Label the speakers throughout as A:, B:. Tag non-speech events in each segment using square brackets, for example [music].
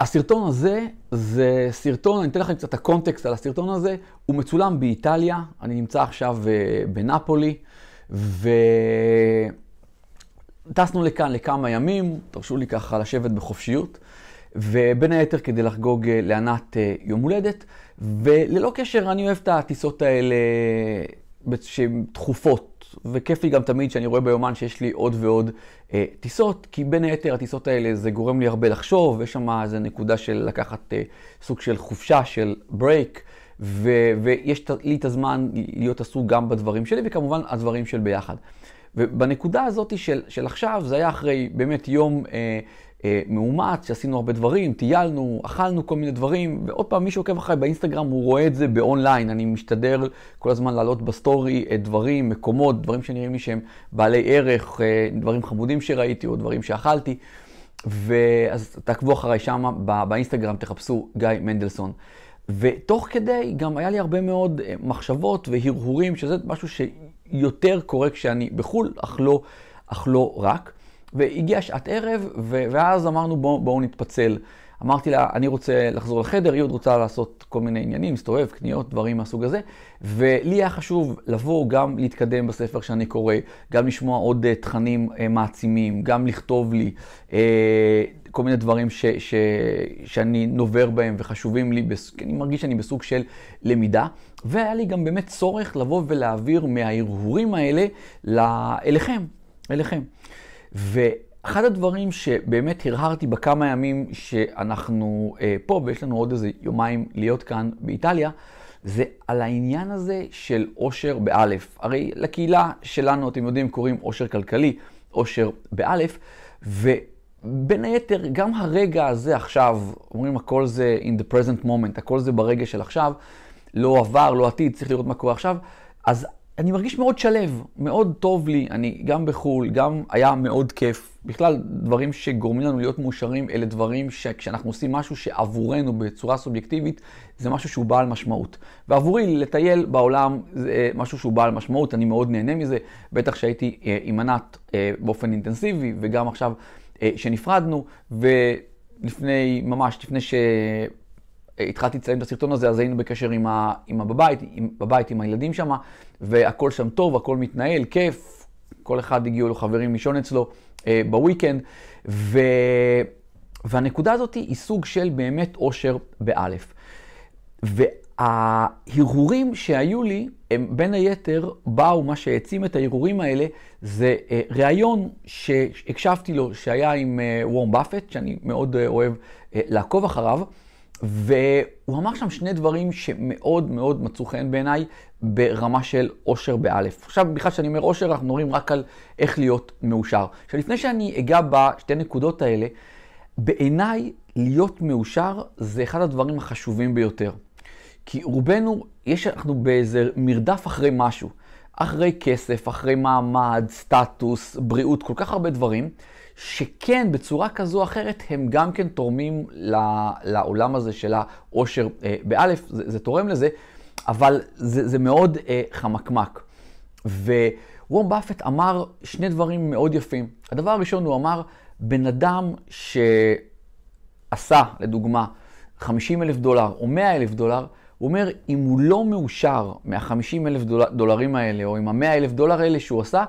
A: הסרטון הזה זה סרטון, אני אתן לכם קצת את הקונטקסט על הסרטון הזה, הוא מצולם באיטליה, אני נמצא עכשיו אה, בנפולי, וטסנו לכאן לכמה ימים, תרשו לי ככה לשבת בחופשיות, ובין היתר כדי לחגוג אה, לענת אה, יום הולדת, וללא קשר, אני אוהב את הטיסות האלה שהן תכופות. וכיף לי גם תמיד שאני רואה ביומן שיש לי עוד ועוד אה, טיסות, כי בין היתר הטיסות האלה זה גורם לי הרבה לחשוב, ויש שם איזה נקודה של לקחת אה, סוג של חופשה, של break, ו- ויש לי את הזמן להיות עסוק גם בדברים שלי, וכמובן הדברים של ביחד. ובנקודה הזאת של, של עכשיו, זה היה אחרי באמת יום אה, מאומץ, שעשינו הרבה דברים, טיילנו, אכלנו כל מיני דברים, ועוד פעם, מי שעוקב אחריי באינסטגרם, הוא רואה את זה באונליין. אני משתדל כל הזמן לעלות בסטורי אה, דברים, מקומות, דברים שנראים לי שהם בעלי ערך, אה, דברים חמודים שראיתי, או דברים שאכלתי. ואז תעקבו אחריי שם באינסטגרם, תחפשו גיא מנדלסון. ותוך כדי גם היה לי הרבה מאוד מחשבות והרהורים, שזה משהו שיותר קורה כשאני בחו"ל, אך לא, אך לא רק. והגיעה שעת ערב, ו- ואז אמרנו בואו בוא נתפצל. אמרתי לה, אני רוצה לחזור לחדר, היא עוד רוצה לעשות כל מיני עניינים, מסתובב, קניות, דברים מהסוג הזה. ולי היה חשוב לבוא, גם להתקדם בספר שאני קורא, גם לשמוע עוד uh, תכנים uh, מעצימים, גם לכתוב לי uh, כל מיני דברים ש, ש, שאני נובר בהם וחשובים לי, בס... אני מרגיש שאני בסוג של למידה. והיה לי גם באמת צורך לבוא ולהעביר מההרהורים האלה אליכם, אליכם. ואחד הדברים שבאמת הרהרתי בכמה ימים שאנחנו אה, פה, ויש לנו עוד איזה יומיים להיות כאן באיטליה, זה על העניין הזה של עושר באלף. הרי לקהילה שלנו, אתם יודעים, קוראים עושר כלכלי, עושר באלף, ובין היתר, גם הרגע הזה עכשיו, אומרים הכל זה in the present moment, הכל זה ברגע של עכשיו, לא עבר, לא עתיד, צריך לראות מה קורה עכשיו, אז אני מרגיש מאוד שלב, מאוד טוב לי, אני גם בחו"ל, גם היה מאוד כיף. בכלל, דברים שגורמים לנו להיות מאושרים, אלה דברים שכשאנחנו עושים משהו שעבורנו בצורה סובייקטיבית, זה משהו שהוא בעל משמעות. ועבורי, לטייל בעולם זה משהו שהוא בעל משמעות, אני מאוד נהנה מזה. בטח שהייתי אה, עם ענת אה, באופן אינטנסיבי, וגם עכשיו אה, שנפרדנו, ולפני, ממש לפני ש... התחלתי לצלם את הסרטון הזה, אז היינו בקשר עם, ה, עם הבבית, עם, בבית עם הילדים שם, והכל שם טוב, הכל מתנהל, כיף, כל אחד הגיעו לו חברים לישון אצלו אה, בוויקנד, ו, והנקודה הזאת היא סוג של באמת אושר באלף. וההרהורים שהיו לי, הם בין היתר באו, מה שהעצים את ההרהורים האלה, זה אה, ראיון שהקשבתי לו, שהיה עם אה, וורם באפט, שאני מאוד אה, אוהב אה, לעקוב אחריו. והוא אמר שם שני דברים שמאוד מאוד מצאו חן בעיניי ברמה של אושר באלף. עכשיו, בכלל כשאני אומר אושר, אנחנו מדברים רק על איך להיות מאושר. עכשיו, לפני שאני אגע בשתי נקודות האלה, בעיניי להיות מאושר זה אחד הדברים החשובים ביותר. כי רובנו, יש, אנחנו באיזה מרדף אחרי משהו. אחרי כסף, אחרי מעמד, סטטוס, בריאות, כל כך הרבה דברים. שכן, בצורה כזו או אחרת, הם גם כן תורמים לעולם הזה של העושר אה, באלף, זה, זה תורם לזה, אבל זה, זה מאוד אה, חמקמק. ווורם באפט אמר שני דברים מאוד יפים. הדבר הראשון, הוא אמר, בן אדם שעשה, לדוגמה, 50 אלף דולר או 100 אלף דולר, הוא אומר, אם הוא לא מאושר מה-50 אלף דולרים האלה, או עם ה-100 אלף דולר האלה שהוא עשה,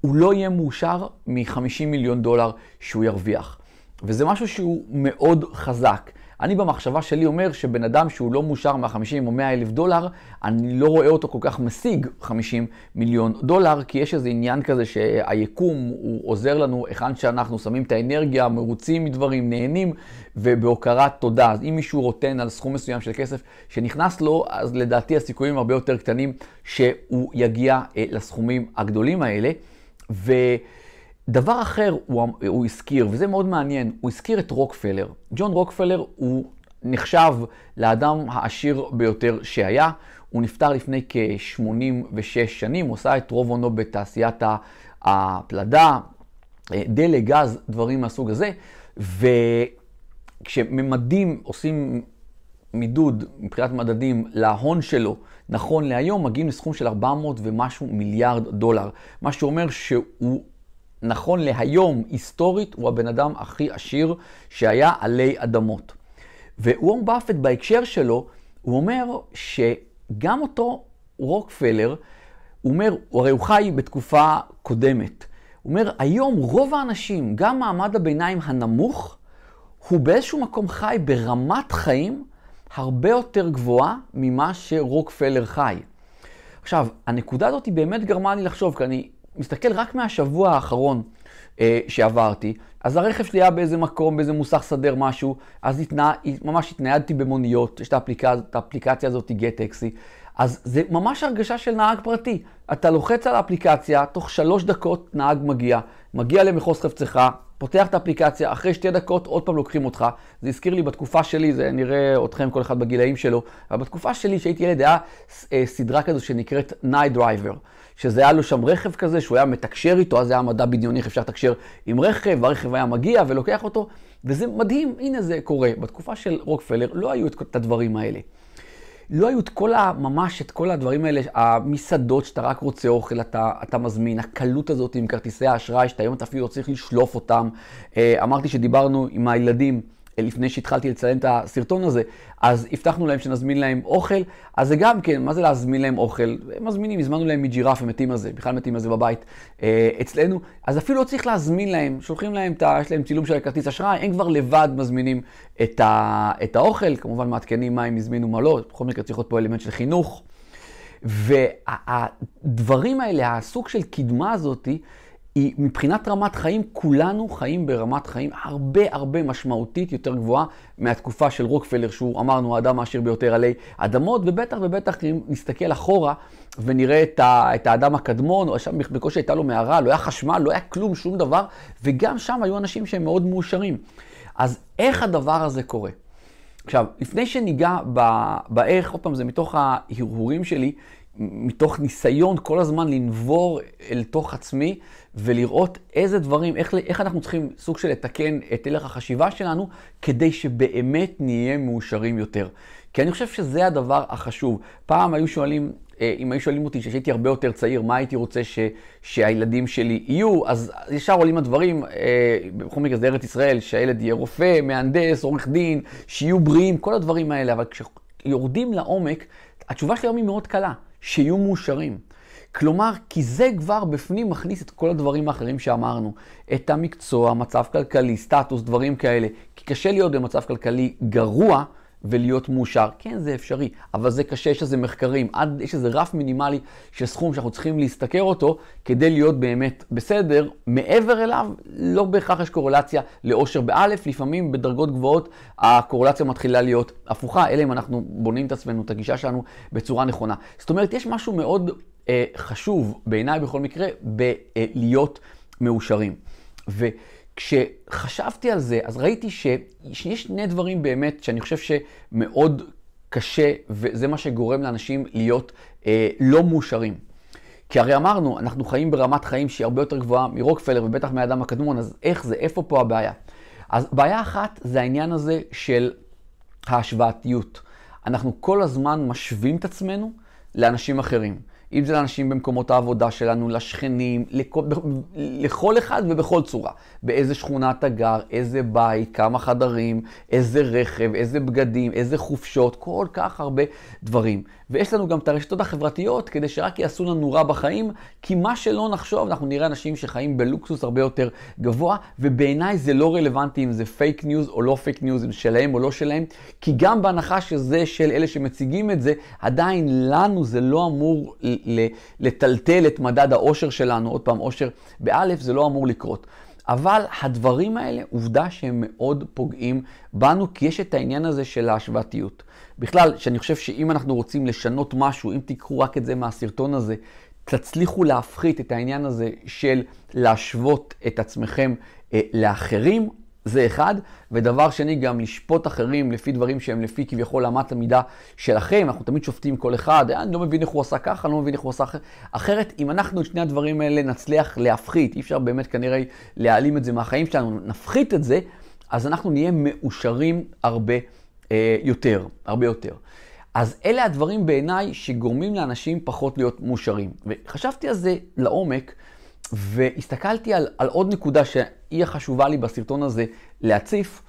A: הוא לא יהיה מאושר מ-50 מיליון דולר שהוא ירוויח. וזה משהו שהוא מאוד חזק. אני במחשבה שלי אומר שבן אדם שהוא לא מאושר מה-50 או 100 אלף דולר, אני לא רואה אותו כל כך משיג 50 מיליון דולר, כי יש איזה עניין כזה שהיקום הוא עוזר לנו היכן שאנחנו שמים את האנרגיה, מרוצים מדברים, נהנים, ובהוקרת תודה. אז אם מישהו רוטן על סכום מסוים של כסף שנכנס לו, אז לדעתי הסיכויים הרבה יותר קטנים שהוא יגיע אה, לסכומים הגדולים האלה. ודבר אחר הוא, הוא הזכיר, וזה מאוד מעניין, הוא הזכיר את רוקפלר. ג'ון רוקפלר הוא נחשב לאדם העשיר ביותר שהיה. הוא נפטר לפני כ-86 שנים, הוא עשה את רוב עונו בתעשיית הפלדה, דלק, גז, דברים מהסוג הזה. וכשממדים, עושים מידוד מבחינת מדדים להון שלו, נכון להיום, מגיעים לסכום של 400 ומשהו מיליארד דולר. מה שאומר שהוא, נכון להיום, היסטורית, הוא הבן אדם הכי עשיר שהיה עלי אדמות. ווורן באפט בהקשר שלו, הוא אומר שגם אותו רוקפלר, הוא אומר, הרי הוא חי בתקופה קודמת. הוא אומר, היום רוב האנשים, גם מעמד הביניים הנמוך, הוא באיזשהו מקום חי ברמת חיים הרבה יותר גבוהה ממה שרוקפלר חי. עכשיו, הנקודה הזאת באמת גרמה לי לחשוב, כי אני מסתכל רק מהשבוע האחרון אה, שעברתי, אז הרכב שלי היה באיזה מקום, באיזה מוסך סדר משהו, אז התנה, ממש התניידתי במוניות, יש את האפליקציה, את האפליקציה הזאת, גט טקסי, אז זה ממש הרגשה של נהג פרטי. אתה לוחץ על האפליקציה, תוך שלוש דקות נהג מגיע, מגיע למחוז חפצך, פותח את האפליקציה, אחרי שתי דקות עוד פעם לוקחים אותך. זה הזכיר לי בתקופה שלי, זה נראה אתכם כל אחד בגילאים שלו, אבל בתקופה שלי, שהייתי ילד, היה אה, סדרה כזו שנקראת Night Driver, שזה היה לו שם רכב כזה שהוא היה מתקשר איתו, אז זה היה מדע בדיוני, איך אפשר לתקשר עם רכב, והרכב היה מגיע ולוקח אותו, וזה מדהים, הנה זה קורה. בתקופה של רוקפלר לא היו את הדברים האלה. לא היו את כל ה... ממש את כל הדברים האלה, המסעדות שאתה רק רוצה אוכל, אתה, אתה מזמין, הקלות הזאת עם כרטיסי האשראי, שאתה היום אתה אפילו לא צריך לשלוף אותם. אה, אמרתי שדיברנו עם הילדים. לפני שהתחלתי לציין את הסרטון הזה, אז הבטחנו להם שנזמין להם אוכל, אז זה גם כן, מה זה להזמין להם אוכל? הם מזמינים, הזמנו להם מג'ירף, הם מתים על זה, בכלל מתים על זה בבית אה, אצלנו, אז אפילו לא צריך להזמין להם, שולחים להם, את ה, יש להם צילום של הכרטיס אשראי, הם כבר לבד מזמינים את, ה, את האוכל, כמובן מעדכנים מה הם הזמינו, מה לא, בכל מקרה צריך להיות פה אלמנט של חינוך. והדברים האלה, הסוג של קדמה הזאתי, היא מבחינת רמת חיים, כולנו חיים ברמת חיים הרבה הרבה משמעותית יותר גבוהה מהתקופה של רוקפלר, שהוא אמרנו האדם העשיר ביותר עלי אדמות, ובטח ובטח אם נסתכל אחורה ונראה את, ה, את האדם הקדמון, שם בקושי הייתה לו מערה, לא היה חשמל, לא היה כלום, שום דבר, וגם שם היו אנשים שהם מאוד מאושרים. אז איך הדבר הזה קורה? עכשיו, לפני שניגע באיך, עוד פעם, זה מתוך ההרהורים שלי, מתוך ניסיון כל הזמן לנבור אל תוך עצמי ולראות איזה דברים, איך, איך אנחנו צריכים סוג של לתקן את הלך החשיבה שלנו, כדי שבאמת נהיה מאושרים יותר. כי אני חושב שזה הדבר החשוב. פעם היו שואלים, אה, אם היו שואלים אותי כשהייתי הרבה יותר צעיר, מה הייתי רוצה ש, שהילדים שלי יהיו, אז ישר עולים הדברים, אה, בכל מקרה זה ארץ ישראל, שהילד יהיה רופא, מהנדס, עורך דין, שיהיו בריאים, כל הדברים האלה. אבל כשיורדים לעומק, התשובה שלי היום היא מאוד קלה, שיהיו מאושרים. כלומר, כי זה כבר בפנים מכניס את כל הדברים האחרים שאמרנו. את המקצוע, מצב כלכלי, סטטוס, דברים כאלה. כי קשה להיות במצב כלכלי גרוע ולהיות מאושר. כן, זה אפשרי, אבל זה קשה, יש איזה מחקרים, עד, יש איזה רף מינימלי של סכום שאנחנו צריכים להשתכר אותו כדי להיות באמת בסדר. מעבר אליו, לא בהכרח יש קורלציה לאושר באלף, לפעמים בדרגות גבוהות הקורלציה מתחילה להיות הפוכה, אלא אם אנחנו בונים את עצמנו, את הגישה שלנו בצורה נכונה. זאת אומרת, יש משהו מאוד אה, חשוב, בעיניי בכל מקרה, בלהיות מאושרים. וכשחשבתי על זה, אז ראיתי שיש שני דברים באמת שאני חושב שמאוד קשה, וזה מה שגורם לאנשים להיות אה, לא מאושרים. כי הרי אמרנו, אנחנו חיים ברמת חיים שהיא הרבה יותר גבוהה מרוקפלר ובטח מהאדם הקדמון, אז איך זה, איפה פה הבעיה? אז בעיה אחת זה העניין הזה של ההשוואתיות. אנחנו כל הזמן משווים את עצמנו לאנשים אחרים. אם זה לאנשים במקומות העבודה שלנו, לשכנים, לכל, לכל אחד ובכל צורה. באיזה שכונה אתה גר, איזה בית, כמה חדרים, איזה רכב, איזה בגדים, איזה חופשות, כל כך הרבה דברים. ויש לנו גם את הרשתות החברתיות כדי שרק יעשו לנו רע בחיים, כי מה שלא נחשוב, אנחנו נראה אנשים שחיים בלוקסוס הרבה יותר גבוה, ובעיניי זה לא רלוונטי אם זה fake news או לא fake news, אם שלהם או לא שלהם, כי גם בהנחה שזה של אלה שמציגים את זה, עדיין לנו זה לא אמור לטלטל את מדד האושר שלנו, עוד פעם, אושר באלף, זה לא אמור לקרות. אבל הדברים האלה, עובדה שהם מאוד פוגעים בנו, כי יש את העניין הזה של ההשוואתיות. בכלל, שאני חושב שאם אנחנו רוצים לשנות משהו, אם תיקחו רק את זה מהסרטון הזה, תצליחו להפחית את העניין הזה של להשוות את עצמכם אה, לאחרים, זה אחד. ודבר שני, גם לשפוט אחרים לפי דברים שהם לפי כביכול אמת המידה שלכם. אנחנו תמיד שופטים כל אחד, אני לא מבין איך הוא עשה ככה, אני לא מבין איך הוא עשה אחרת. אחרת, אם אנחנו את שני הדברים האלה נצליח להפחית, אי אפשר באמת כנראה להעלים את זה מהחיים שלנו, נפחית את זה, אז אנחנו נהיה מאושרים הרבה אה, יותר, הרבה יותר. אז אלה הדברים בעיניי שגורמים לאנשים פחות להיות מאושרים. וחשבתי על זה לעומק, והסתכלתי על, על עוד נקודה שהיא החשובה לי בסרטון הזה להציף,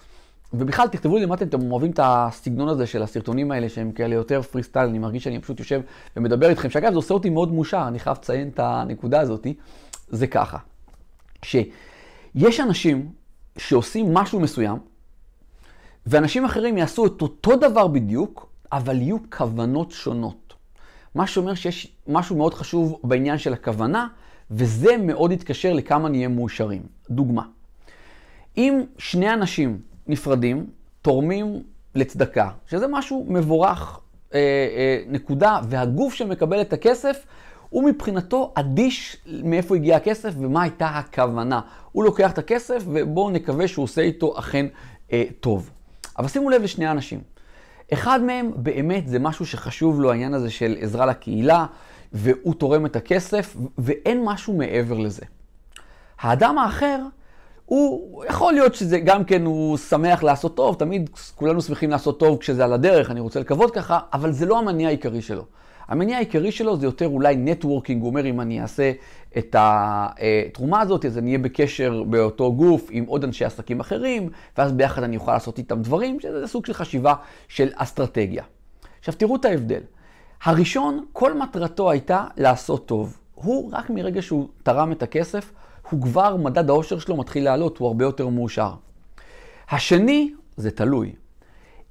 A: ובכלל, תכתבו לי למטה אם אתם אוהבים את הסגנון הזה של הסרטונים האלה, שהם כאלה יותר פרי סטייל, אני מרגיש שאני פשוט יושב ומדבר איתכם, שאגב, זה עושה אותי מאוד מאושר, אני חייב לציין את הנקודה הזאת, זה ככה, שיש אנשים שעושים משהו מסוים, ואנשים אחרים יעשו את אותו דבר בדיוק, אבל יהיו כוונות שונות. מה שאומר שיש משהו מאוד חשוב בעניין של הכוונה, וזה מאוד יתקשר לכמה נהיה מאושרים. דוגמה, אם שני אנשים נפרדים, תורמים לצדקה, שזה משהו מבורך, אה, אה, נקודה, והגוף שמקבל את הכסף, הוא מבחינתו אדיש מאיפה הגיע הכסף ומה הייתה הכוונה. הוא לוקח את הכסף ובואו נקווה שהוא עושה איתו אכן אה, טוב. אבל שימו לב לשני אנשים. אחד מהם באמת זה משהו שחשוב לו, העניין הזה של עזרה לקהילה, והוא תורם את הכסף, ואין משהו מעבר לזה. האדם האחר, הוא יכול להיות שזה גם כן, הוא שמח לעשות טוב, תמיד כולנו שמחים לעשות טוב כשזה על הדרך, אני רוצה לקוות ככה, אבל זה לא המניע העיקרי שלו. המניע העיקרי שלו זה יותר אולי נטוורקינג, הוא אומר אם אני אעשה את התרומה הזאת, אז אני אהיה בקשר באותו גוף עם עוד אנשי עסקים אחרים, ואז ביחד אני אוכל לעשות איתם דברים, שזה סוג של חשיבה של אסטרטגיה. עכשיו תראו את ההבדל. הראשון, כל מטרתו הייתה לעשות טוב. הוא, רק מרגע שהוא תרם את הכסף, הוא כבר, מדד האושר שלו מתחיל לעלות, הוא הרבה יותר מאושר. השני, זה תלוי.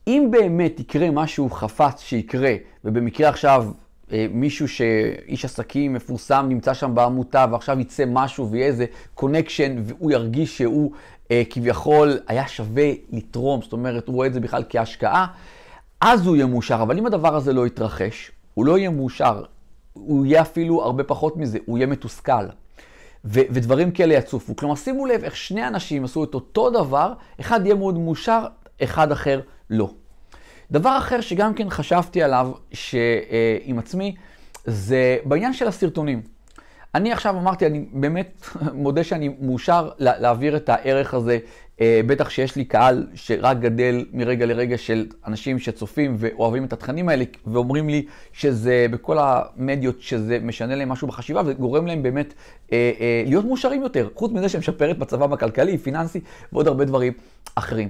A: אם באמת יקרה משהו חפץ שיקרה, ובמקרה עכשיו אה, מישהו שאיש עסקים מפורסם נמצא שם בעמותה ועכשיו יצא משהו ויהיה איזה קונקשן והוא ירגיש שהוא אה, כביכול היה שווה לתרום, זאת אומרת הוא רואה את זה בכלל כהשקעה, אז הוא יהיה מאושר. אבל אם הדבר הזה לא יתרחש, הוא לא יהיה מאושר, הוא יהיה אפילו הרבה פחות מזה, הוא יהיה מתוסכל. ו- ודברים כאלה יצופו. כלומר, שימו לב איך שני אנשים עשו את אותו דבר, אחד יהיה מאוד מאושר, אחד אחר לא. דבר אחר שגם כן חשבתי עליו ש, אה, עם עצמי, זה בעניין של הסרטונים. אני עכשיו אמרתי, אני באמת [laughs] מודה שאני מאושר להעביר את הערך הזה, אה, בטח שיש לי קהל שרק גדל מרגע לרגע של אנשים שצופים ואוהבים את התכנים האלה, ואומרים לי שזה בכל המדיות, שזה משנה להם משהו בחשיבה וגורם להם באמת אה, אה, להיות מאושרים יותר, חוץ מזה שמשפר את מצבם הכלכלי, פיננסי ועוד הרבה דברים אחרים.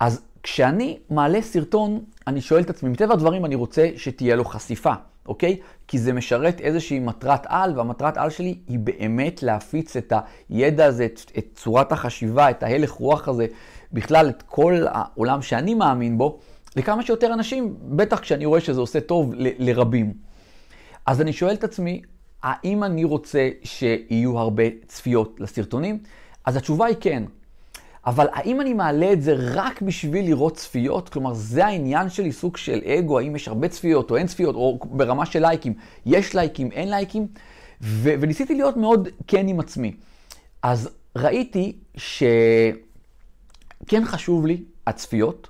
A: אז כשאני מעלה סרטון, אני שואל את עצמי, מטבע הדברים אני רוצה שתהיה לו חשיפה, אוקיי? כי זה משרת איזושהי מטרת על, והמטרת על שלי היא באמת להפיץ את הידע הזה, את, את צורת החשיבה, את ההלך רוח הזה, בכלל את כל העולם שאני מאמין בו, לכמה שיותר אנשים, בטח כשאני רואה שזה עושה טוב ל, לרבים. אז אני שואל את עצמי, האם אני רוצה שיהיו הרבה צפיות לסרטונים? אז התשובה היא כן. אבל האם אני מעלה את זה רק בשביל לראות צפיות? כלומר, זה העניין שלי, סוג של אגו, האם יש הרבה צפיות או אין צפיות, או ברמה של לייקים, יש לייקים, אין לייקים, ו- וניסיתי להיות מאוד כן עם עצמי. אז ראיתי שכן חשוב לי הצפיות,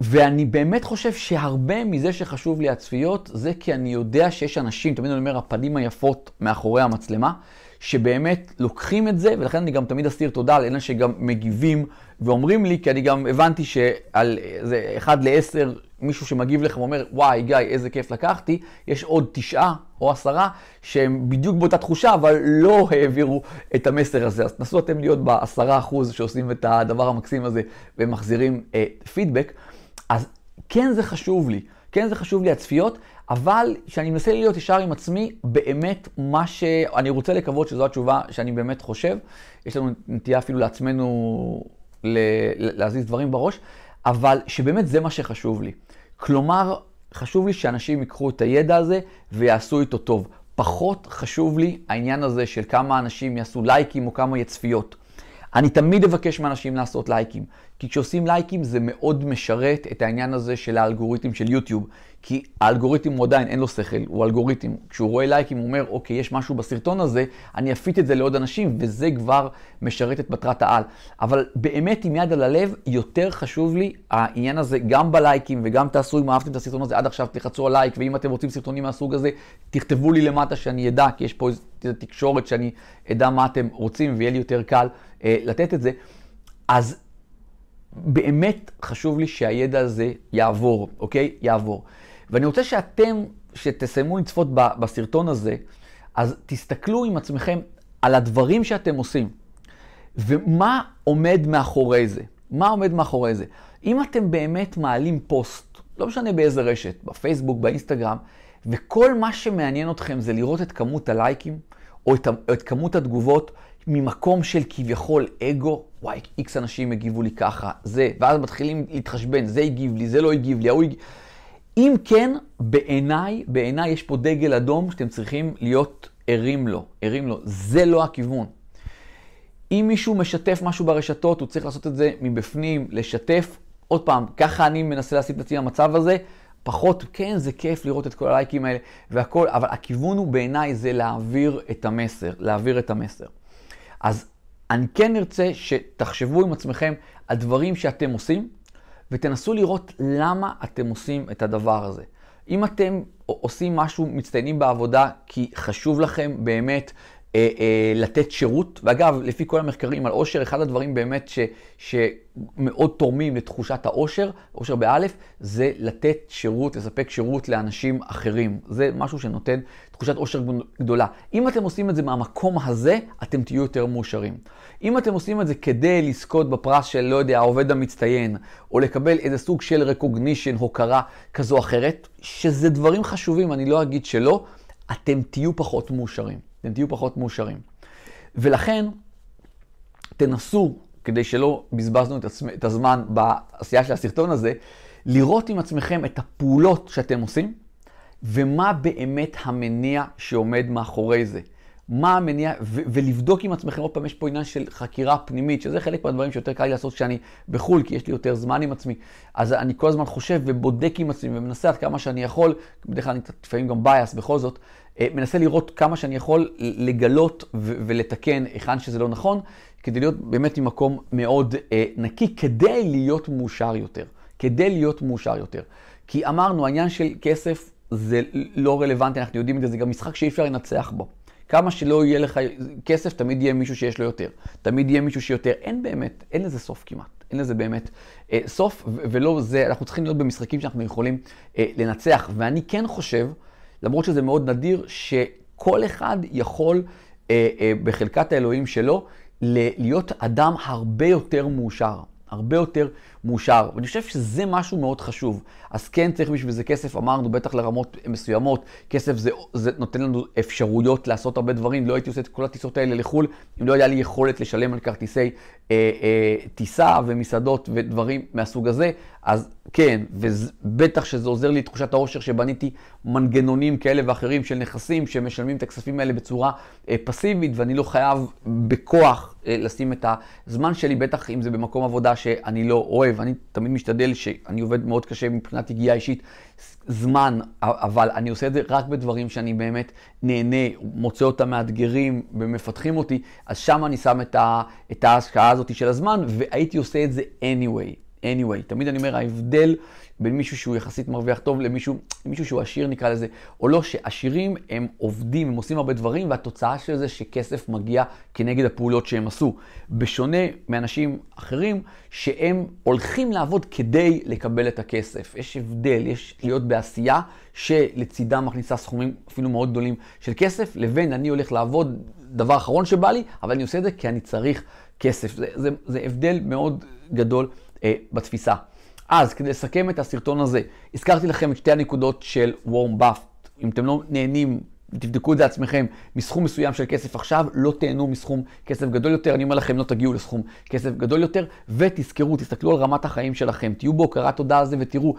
A: ואני באמת חושב שהרבה מזה שחשוב לי הצפיות, זה כי אני יודע שיש אנשים, תמיד אני אומר, הפנים היפות מאחורי המצלמה, שבאמת לוקחים את זה, ולכן אני גם תמיד אסתיר תודה לאלה שגם מגיבים ואומרים לי, כי אני גם הבנתי שעל זה אחד לעשר, מישהו שמגיב לך ואומר, וואי, גיא, איזה כיף לקחתי, יש עוד תשעה או עשרה שהם בדיוק באותה תחושה, אבל לא העבירו את המסר הזה. אז תנסו אתם להיות בעשרה אחוז שעושים את הדבר המקסים הזה ומחזירים אה, פידבק. אז כן זה חשוב לי, כן זה חשוב לי הצפיות, אבל כשאני מנסה להיות ישר עם עצמי, באמת מה שאני רוצה לקוות שזו התשובה שאני באמת חושב. יש לנו נטייה אפילו לעצמנו להזיז דברים בראש, אבל שבאמת זה מה שחשוב לי. כלומר, חשוב לי שאנשים ייקחו את הידע הזה ויעשו איתו טוב. פחות חשוב לי העניין הזה של כמה אנשים יעשו לייקים או כמה יצפיות. אני תמיד אבקש מאנשים לעשות לייקים, כי כשעושים לייקים זה מאוד משרת את העניין הזה של האלגוריתם של יוטיוב. כי האלגוריתם הוא עדיין אין לו שכל, הוא אלגוריתם. כשהוא רואה לייקים הוא אומר, אוקיי, יש משהו בסרטון הזה, אני אפיץ את זה לעוד אנשים, וזה כבר משרת את מטרת העל. אבל באמת, עם יד על הלב, יותר חשוב לי העניין הזה גם בלייקים, וגם תעשו, אם אהבתם את הסרטון הזה עד עכשיו, תחצו על לייק, ואם אתם רוצים סרטונים מהסוג הזה, תכתבו לי למטה שאני אדע, כי יש פה איזו תקשורת שאני אדע מה אתם רוצים, ויהיה לי יותר קל אה, לתת את זה. אז באמת חשוב לי שהידע הזה יעבור, אוקיי? יעבור. ואני רוצה שאתם, שתסיימו לצפות בסרטון הזה, אז תסתכלו עם עצמכם על הדברים שאתם עושים, ומה עומד מאחורי זה. מה עומד מאחורי זה? אם אתם באמת מעלים פוסט, לא משנה באיזה רשת, בפייסבוק, באינסטגרם, וכל מה שמעניין אתכם זה לראות את כמות הלייקים, או את, את כמות התגובות, ממקום של כביכול אגו, וואי, איקס אנשים הגיבו לי ככה, זה, ואז מתחילים להתחשבן, זה הגיב לי, זה לא הגיב לי, ההוא הגיב... אם כן, בעיניי, בעיניי יש פה דגל אדום שאתם צריכים להיות ערים לו, ערים לו. זה לא הכיוון. אם מישהו משתף משהו ברשתות, הוא צריך לעשות את זה מבפנים, לשתף. עוד פעם, ככה אני מנסה להסיט את עצמי במצב הזה. פחות, כן, זה כיף לראות את כל הלייקים האלה והכל, אבל הכיוון הוא בעיניי זה להעביר את המסר, להעביר את המסר. אז אני כן ארצה שתחשבו עם עצמכם על דברים שאתם עושים, ותנסו לראות למה אתם עושים את הדבר הזה. אם אתם עושים משהו, מצטיינים בעבודה, כי חשוב לכם באמת אה, אה, לתת שירות, ואגב, לפי כל המחקרים על עושר, אחד הדברים באמת ש, שמאוד תורמים לתחושת העושר, עושר באלף, זה לתת שירות, לספק שירות לאנשים אחרים. זה משהו שנותן תחושת עושר גדולה. אם אתם עושים את זה מהמקום הזה, אתם תהיו יותר מאושרים. אם אתם עושים את זה כדי לזכות בפרס של, לא יודע, העובד המצטיין, או לקבל איזה סוג של recognition, הוקרה כזו או אחרת, שזה דברים חשובים, אני לא אגיד שלא, אתם תהיו פחות מאושרים. אתם תהיו פחות מאושרים. ולכן, תנסו, כדי שלא בזבזנו את, עצמ... את הזמן בעשייה של הסרטון הזה, לראות עם עצמכם את הפעולות שאתם עושים, ומה באמת המניע שעומד מאחורי זה. מה המניע, ו- ולבדוק עם עצמכם, עוד פעם, יש פה עניין של חקירה פנימית, שזה חלק מהדברים שיותר קל לי לעשות כשאני בחו"ל, כי יש לי יותר זמן עם עצמי. אז אני כל הזמן חושב ובודק עם עצמי ומנסה עד כמה שאני יכול, בדרך כלל אני לפעמים גם בייס בכל זאת, אה, מנסה לראות כמה שאני יכול לגלות ו- ולתקן היכן שזה לא נכון, כדי להיות באמת ממקום מאוד אה, נקי, כדי להיות מאושר יותר. כדי להיות מאושר יותר. כי אמרנו, העניין של כסף זה לא רלוונטי, אנחנו יודעים את זה, זה גם משחק שאי אפשר לנצח בו. כמה שלא יהיה לך כסף, תמיד יהיה מישהו שיש לו יותר. תמיד יהיה מישהו שיותר. אין באמת, אין לזה סוף כמעט. אין לזה באמת אה, סוף, ולא זה, אנחנו צריכים להיות במשחקים שאנחנו יכולים אה, לנצח. ואני כן חושב, למרות שזה מאוד נדיר, שכל אחד יכול אה, אה, בחלקת האלוהים שלו להיות אדם הרבה יותר מאושר. הרבה יותר מאושר. ואני חושב שזה משהו מאוד חשוב. אז כן צריך בשביל זה כסף, אמרנו, בטח לרמות מסוימות. כסף זה, זה נותן לנו אפשרויות לעשות הרבה דברים. לא הייתי עושה את כל הטיסות האלה לחו"ל, אם לא היה לי יכולת לשלם על כרטיסי אה, אה, טיסה ומסעדות ודברים מהסוג הזה. אז כן, ובטח שזה עוזר לי תחושת העושר שבניתי מנגנונים כאלה ואחרים של נכסים שמשלמים את הכספים האלה בצורה אה, פסיבית, ואני לא חייב בכוח אה, לשים את הזמן שלי, בטח אם זה במקום עבודה שאני לא אוהב. אני תמיד משתדל שאני עובד מאוד קשה מבחינת הגיעה אישית, זמן, אבל אני עושה את זה רק בדברים שאני באמת נהנה, מוצא אותם מאתגרים ומפתחים אותי, אז שם אני שם את, ה, את ההשקעה הזאת של הזמן, והייתי עושה את זה anyway. anyway. תמיד אני אומר, ההבדל בין מישהו שהוא יחסית מרוויח טוב למישהו מישהו שהוא עשיר נקרא לזה, או לא, שעשירים הם עובדים, הם עושים הרבה דברים, והתוצאה של זה שכסף מגיע כנגד הפעולות שהם עשו. בשונה מאנשים אחרים, שהם הולכים לעבוד כדי לקבל את הכסף. יש הבדל, יש להיות בעשייה שלצידה מכניסה סכומים אפילו מאוד גדולים של כסף, לבין אני הולך לעבוד, דבר אחרון שבא לי, אבל אני עושה את זה כי אני צריך כסף. זה, זה, זה הבדל מאוד גדול אה, בתפיסה. אז כדי לסכם את הסרטון הזה, הזכרתי לכם את שתי הנקודות של וורם באפט. אם אתם לא נהנים, תבדקו את זה עצמכם, מסכום מסוים של כסף עכשיו, לא תהנו מסכום כסף גדול יותר. אני אומר לכם, לא תגיעו לסכום כסף גדול יותר, ותזכרו, תסתכלו על רמת החיים שלכם, תהיו בהוקרת תודה על זה ותראו,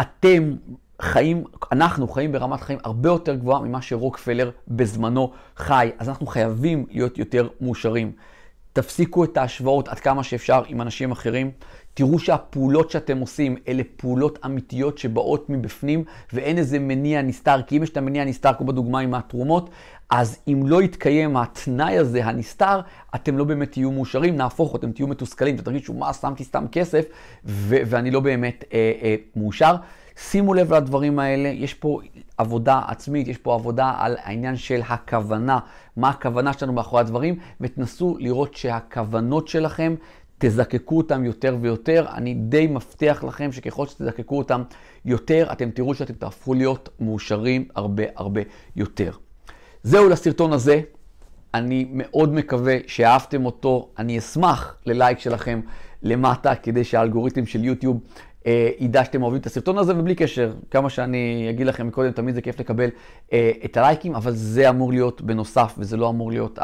A: אתם חיים, אנחנו חיים ברמת חיים הרבה יותר גבוהה ממה שרוקפלר בזמנו חי, אז אנחנו חייבים להיות יותר מאושרים. תפסיקו את ההשוואות עד כמה שאפשר עם אנשים אחרים. תראו שהפעולות שאתם עושים אלה פעולות אמיתיות שבאות מבפנים ואין איזה מניע נסתר, כי אם יש את המניע הנסתר, כמו בדוגמה עם התרומות, אז אם לא יתקיים התנאי הזה, הנסתר, אתם לא באמת תהיו מאושרים, נהפוך, אתם תהיו מתוסכלים, אתם תרגישו, מה, שמתי סתם כסף, ו- ואני לא באמת אה, אה, מאושר. שימו לב לדברים האלה, יש פה עבודה עצמית, יש פה עבודה על העניין של הכוונה, מה הכוונה שלנו מאחורי הדברים, ותנסו לראות שהכוונות שלכם, תזקקו אותם יותר ויותר. אני די מבטיח לכם שככל שתזקקו אותם יותר, אתם תראו שאתם תהפכו להיות מאושרים הרבה הרבה יותר. זהו לסרטון הזה. אני מאוד מקווה שאהבתם אותו. אני אשמח ללייק שלכם למטה, כדי שהאלגוריתם של יוטיוב אה, ידע שאתם אוהבים את הסרטון הזה, ובלי קשר, כמה שאני אגיד לכם מקודם, תמיד זה כיף לקבל אה, את הלייקים, אבל זה אמור להיות בנוסף, וזה לא אמור להיות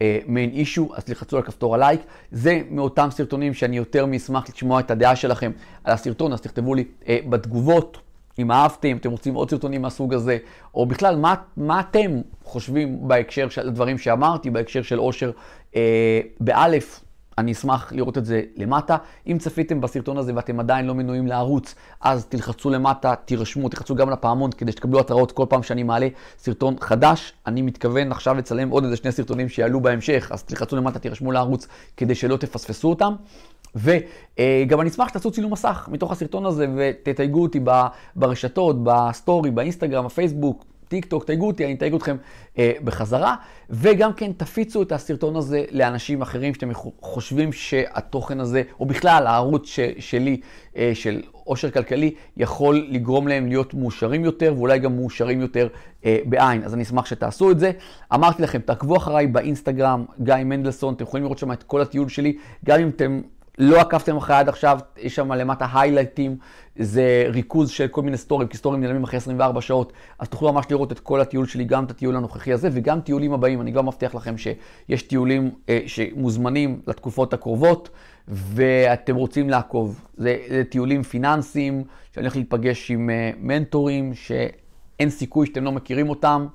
A: ה-main issue, אז תלחצו על כפתור הלייק. זה מאותם סרטונים שאני יותר מאשמח לשמוע את הדעה שלכם על הסרטון, אז תכתבו לי אה, בתגובות. אם אהבתם, אתם רוצים עוד סרטונים מהסוג הזה, או בכלל, מה, מה אתם חושבים בהקשר של הדברים שאמרתי, בהקשר של אושר אה, באלף, אני אשמח לראות את זה למטה. אם צפיתם בסרטון הזה ואתם עדיין לא מנויים לערוץ, אז תלחצו למטה, תירשמו, תלחצו גם לפעמון כדי שתקבלו התראות כל פעם שאני מעלה סרטון חדש. אני מתכוון עכשיו לצלם עוד איזה שני סרטונים שיעלו בהמשך, אז תלחצו למטה, תירשמו לערוץ כדי שלא תפספסו אותם. וגם אני אשמח שתעשו צילום מסך מתוך הסרטון הזה ותתייגו אותי ברשתות, בסטורי, באינסטגרם, בפייסבוק, טיק טוק, תייגו אותי, אני אתייג אתכם אה, בחזרה. וגם כן תפיצו את הסרטון הזה לאנשים אחרים שאתם חושבים שהתוכן הזה, או בכלל הערוץ ש, שלי, אה, של עושר כלכלי, יכול לגרום להם להיות מאושרים יותר, ואולי גם מאושרים יותר אה, בעין. אז אני אשמח שתעשו את זה. אמרתי לכם, תעקבו אחריי באינסטגרם, גיא מנדלסון, אתם יכולים לראות שם את כל הטיול שלי, גם אם אתם... לא עקבתם אחרי עד עכשיו, יש שם למטה היילייטים, זה ריכוז של כל מיני סטורים, כי סטורים נעלמים אחרי 24 שעות, אז תוכלו ממש לראות את כל הטיול שלי, גם את הטיול הנוכחי הזה וגם טיולים הבאים. אני גם מבטיח לכם שיש טיולים אה, שמוזמנים לתקופות הקרובות, ואתם רוצים לעקוב. זה, זה טיולים פיננסיים, שאני הולך להיפגש עם אה, מנטורים, שאין סיכוי שאתם לא מכירים אותם.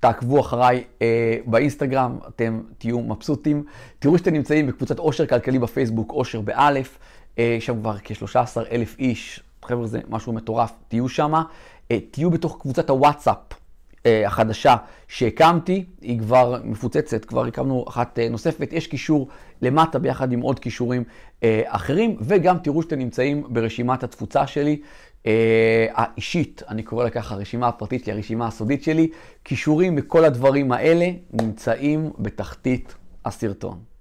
A: תעקבו אחריי אה, באינסטגרם, אתם תהיו מבסוטים. תראו שאתם נמצאים בקבוצת עושר כלכלי בפייסבוק, עושר באלף, אה, שם כבר כ-13 אלף איש, חבר'ה זה משהו מטורף, תהיו שם. אה, תהיו בתוך קבוצת הוואטסאפ אה, החדשה שהקמתי, היא כבר מפוצצת, כבר הקמנו אחת אה, נוספת, יש קישור למטה ביחד עם עוד קישורים אה, אחרים, וגם תראו שאתם נמצאים ברשימת התפוצה שלי. אה, האישית, אני קורא ככה, הרשימה הפרטית שלי, הרשימה הסודית שלי, כישורים מכל הדברים האלה נמצאים בתחתית הסרטון.